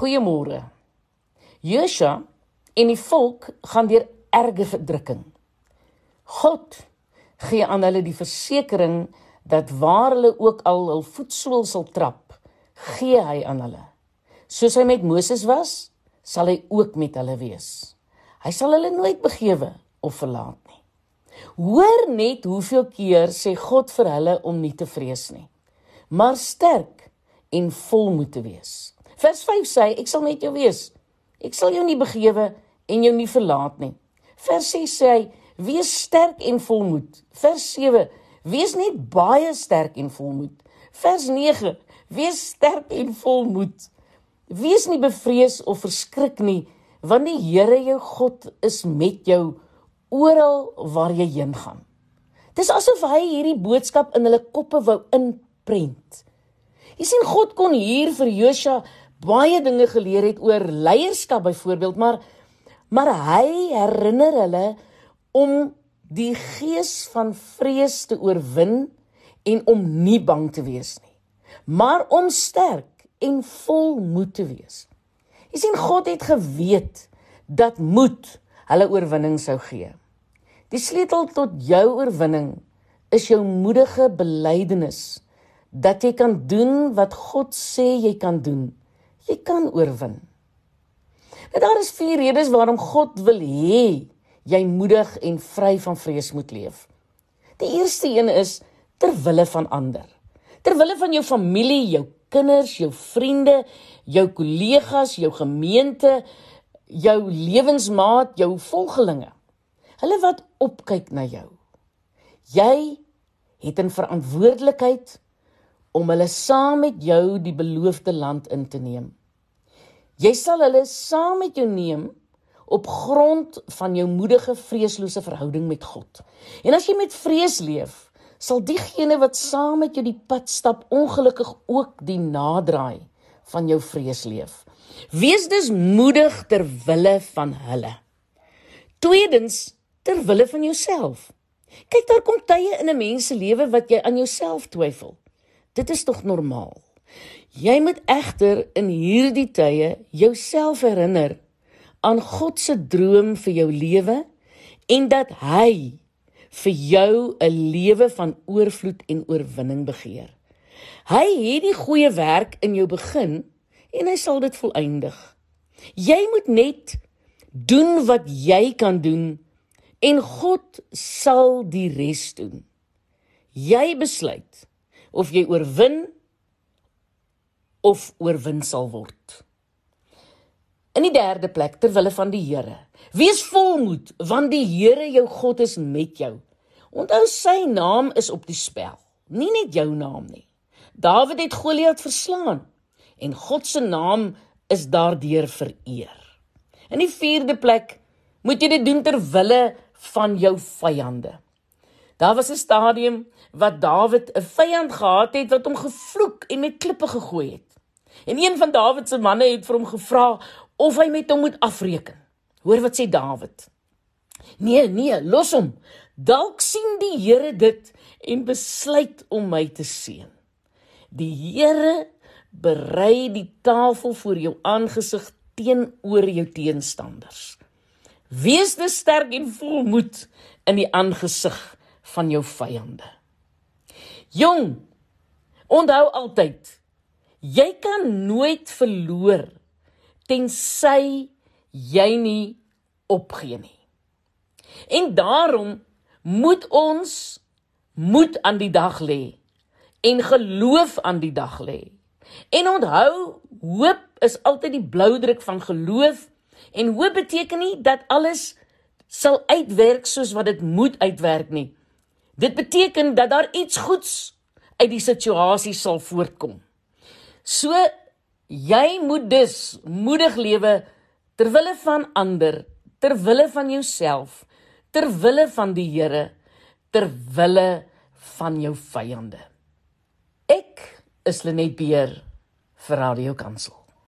Goeiemôre. Josua en die volk gaan deur erge verdrukking. God gee aan hulle die versekering dat waar hulle ook al hul voetsool sal trap, gee hy aan hulle. Soos hy met Moses was, sal hy ook met hulle wees. Hy sal hulle nooit begewe of verlaat nie. Hoor net hoeveel keer sê God vir hulle om nie te vrees nie, maar sterk en volmoed te wees. Vers 5 sê ek sal met jou wees. Ek sal jou nie begewe en jou nie verlaat nie. Vers 6 sê hy wees sterk en volmoed. Vers 7 wees net baie sterk en volmoed. Vers 9 wees sterk en volmoed. Wees nie bevrees of verskrik nie want die Here jou God is met jou oral waar jy heen gaan. Dis asof hy hierdie boodskap in hulle koppe wou inprent. Jy sien God kon hier vir Josua baie dinge geleer het oor leierskap byvoorbeeld, maar maar hy herinner hulle om die gees van vrees te oorwin en om nie bang te wees nie, maar om sterk en vol moed te wees. Jy sien God het geweet dat moed hulle oorwinning sou gee. Die sleutel tot jou oorwinning is jou moedige belydenis dat jy kan doen wat God sê jy kan doen. Jy kan oorwin. En daar is vier redes waarom God wil hê jy moedig en vry van vrees moet leef. Die eerste een is ter wille van ander. Ter wille van jou familie, jou kinders, jou vriende, jou kollegas, jou gemeente, jou lewensmaat, jou volgelinge. Hulle wat opkyk na jou. Jy het 'n verantwoordelikheid om hulle saam met jou die beloofde land in te neem. Jy sal hulle saam met jou neem op grond van jou moedige vreeslose verhouding met God. En as jy met vrees leef, sal diegene wat saam met jou die pad stap ongelukkig ook die naderdraai van jou vrees leef. Wees dus moedig ter wille van hulle. Tweedens ter wille van jouself. Kyk, daar kom tye in 'n mens se lewe wat jy aan jouself twyfel. Dit is tog normaal. Jy moet egter in hierdie tye jouself herinner aan God se droom vir jou lewe en dat hy vir jou 'n lewe van oorvloed en oorwinning begeer. Hy het die goeie werk in jou begin en hy sal dit volëindig. Jy moet net doen wat jy kan doen en God sal die res doen. Jy besluit of jy oorwin of oorwin sal word. In die derde plek ter wille van die Here. Wees volmoed want die Here jou God is met jou. Onthou sy naam is op die spel, nie net jou naam nie. Dawid het Goliat verslaan en God se naam is daardeur vereer. In die vierde plek moet jy dit doen ter wille van jou vyande. Daar was 'n stadium wat Dawid 'n vyand gehad het wat hom gevloek en met klippe gegooi het. En een van Dawid se manne het vir hom gevra of hy met hom moet afreken. Hoor wat sê Dawid? Nee, nee, los hom. Dalk sien die Here dit en besluit om my te seën. Die Here berei die tafel voor jou aangesig teenoor jou teenstanders. Wees dus sterk en volmoed in die aangesig van jou vyande. Jong, onthou altyd, jy kan nooit verloor tensy jy nie opgee nie. En daarom moet ons moed aan die dag lê en geloof aan die dag lê. En onthou, hoop is altyd die bloudruk van geloof En hoop beteken nie dat alles sal uitwerk soos wat dit moet uitwerk nie. Dit beteken dat daar iets goeds uit die situasie sal voortkom. So jy moet dus moedig lewe ter wille van ander, ter wille van jouself, ter wille van die Here, ter wille van jou vyande. Ek is Lenet Beer vir Radio Kansel.